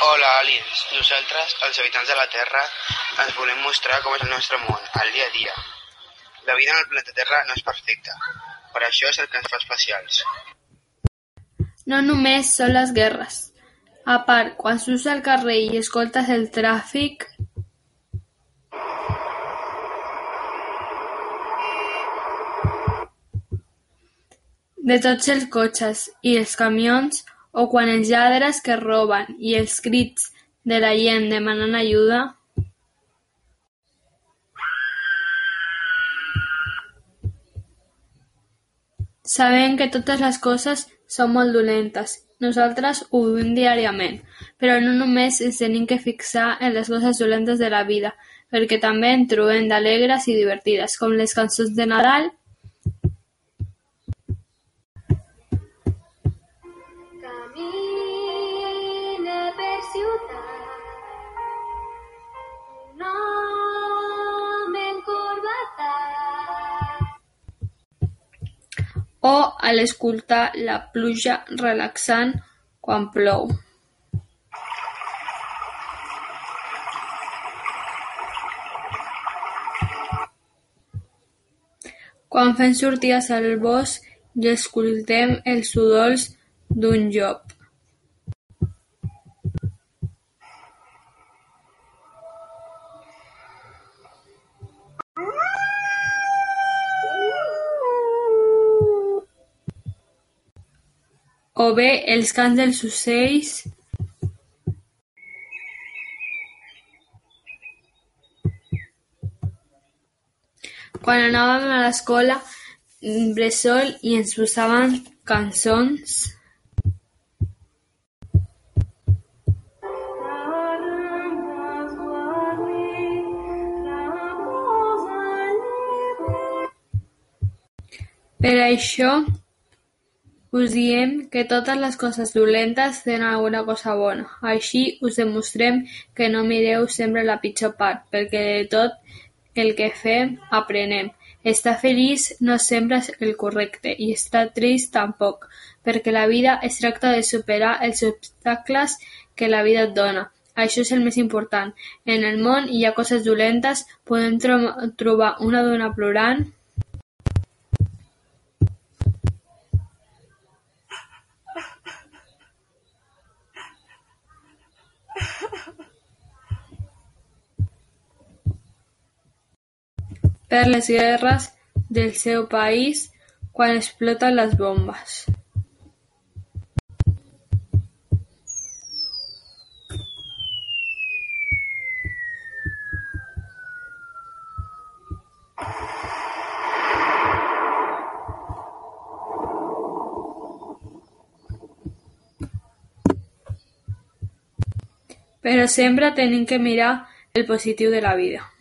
Hola, aliens. Nosaltres, els habitants de la Terra, ens volem mostrar com és el nostre món, al dia a dia. La vida en el planeta Terra no és perfecta. Per això és el que ens fa especials. No només són les guerres. A part, quan surts al carrer i escoltes el tràfic... de tots els cotxes i els camions, o quan els lladres que roben i els crits de la gent demanant ajuda... Sabem que totes les coses són molt dolentes. Nosaltres ho vivim diàriament, però no només ens tenim que fixar en les coses dolentes de la vida, perquè també en trobem d'alegres i divertides, com les cançons de Nadal o a l'escoltar la pluja relaxant quan plou. Quan fem sortides al bosc i escoltem els udols d'un llop. O bé els cants dels ocells quan anàvem a l'escola bressol i ens posaven cançons Per això us diem que totes les coses dolentes tenen alguna cosa bona. Així us demostrem que no mireu sempre la pitjor part, perquè de tot el que fem aprenem. Estar feliç no sempre és el correcte i estar trist tampoc, perquè la vida es tracta de superar els obstacles que la vida et dona. Això és el més important. En el món hi ha coses dolentes, podem tro trobar una dona plorant, per les guerres del seu país quan exploten les bombes. Però sempre tenim que mirar el positiu de la vida.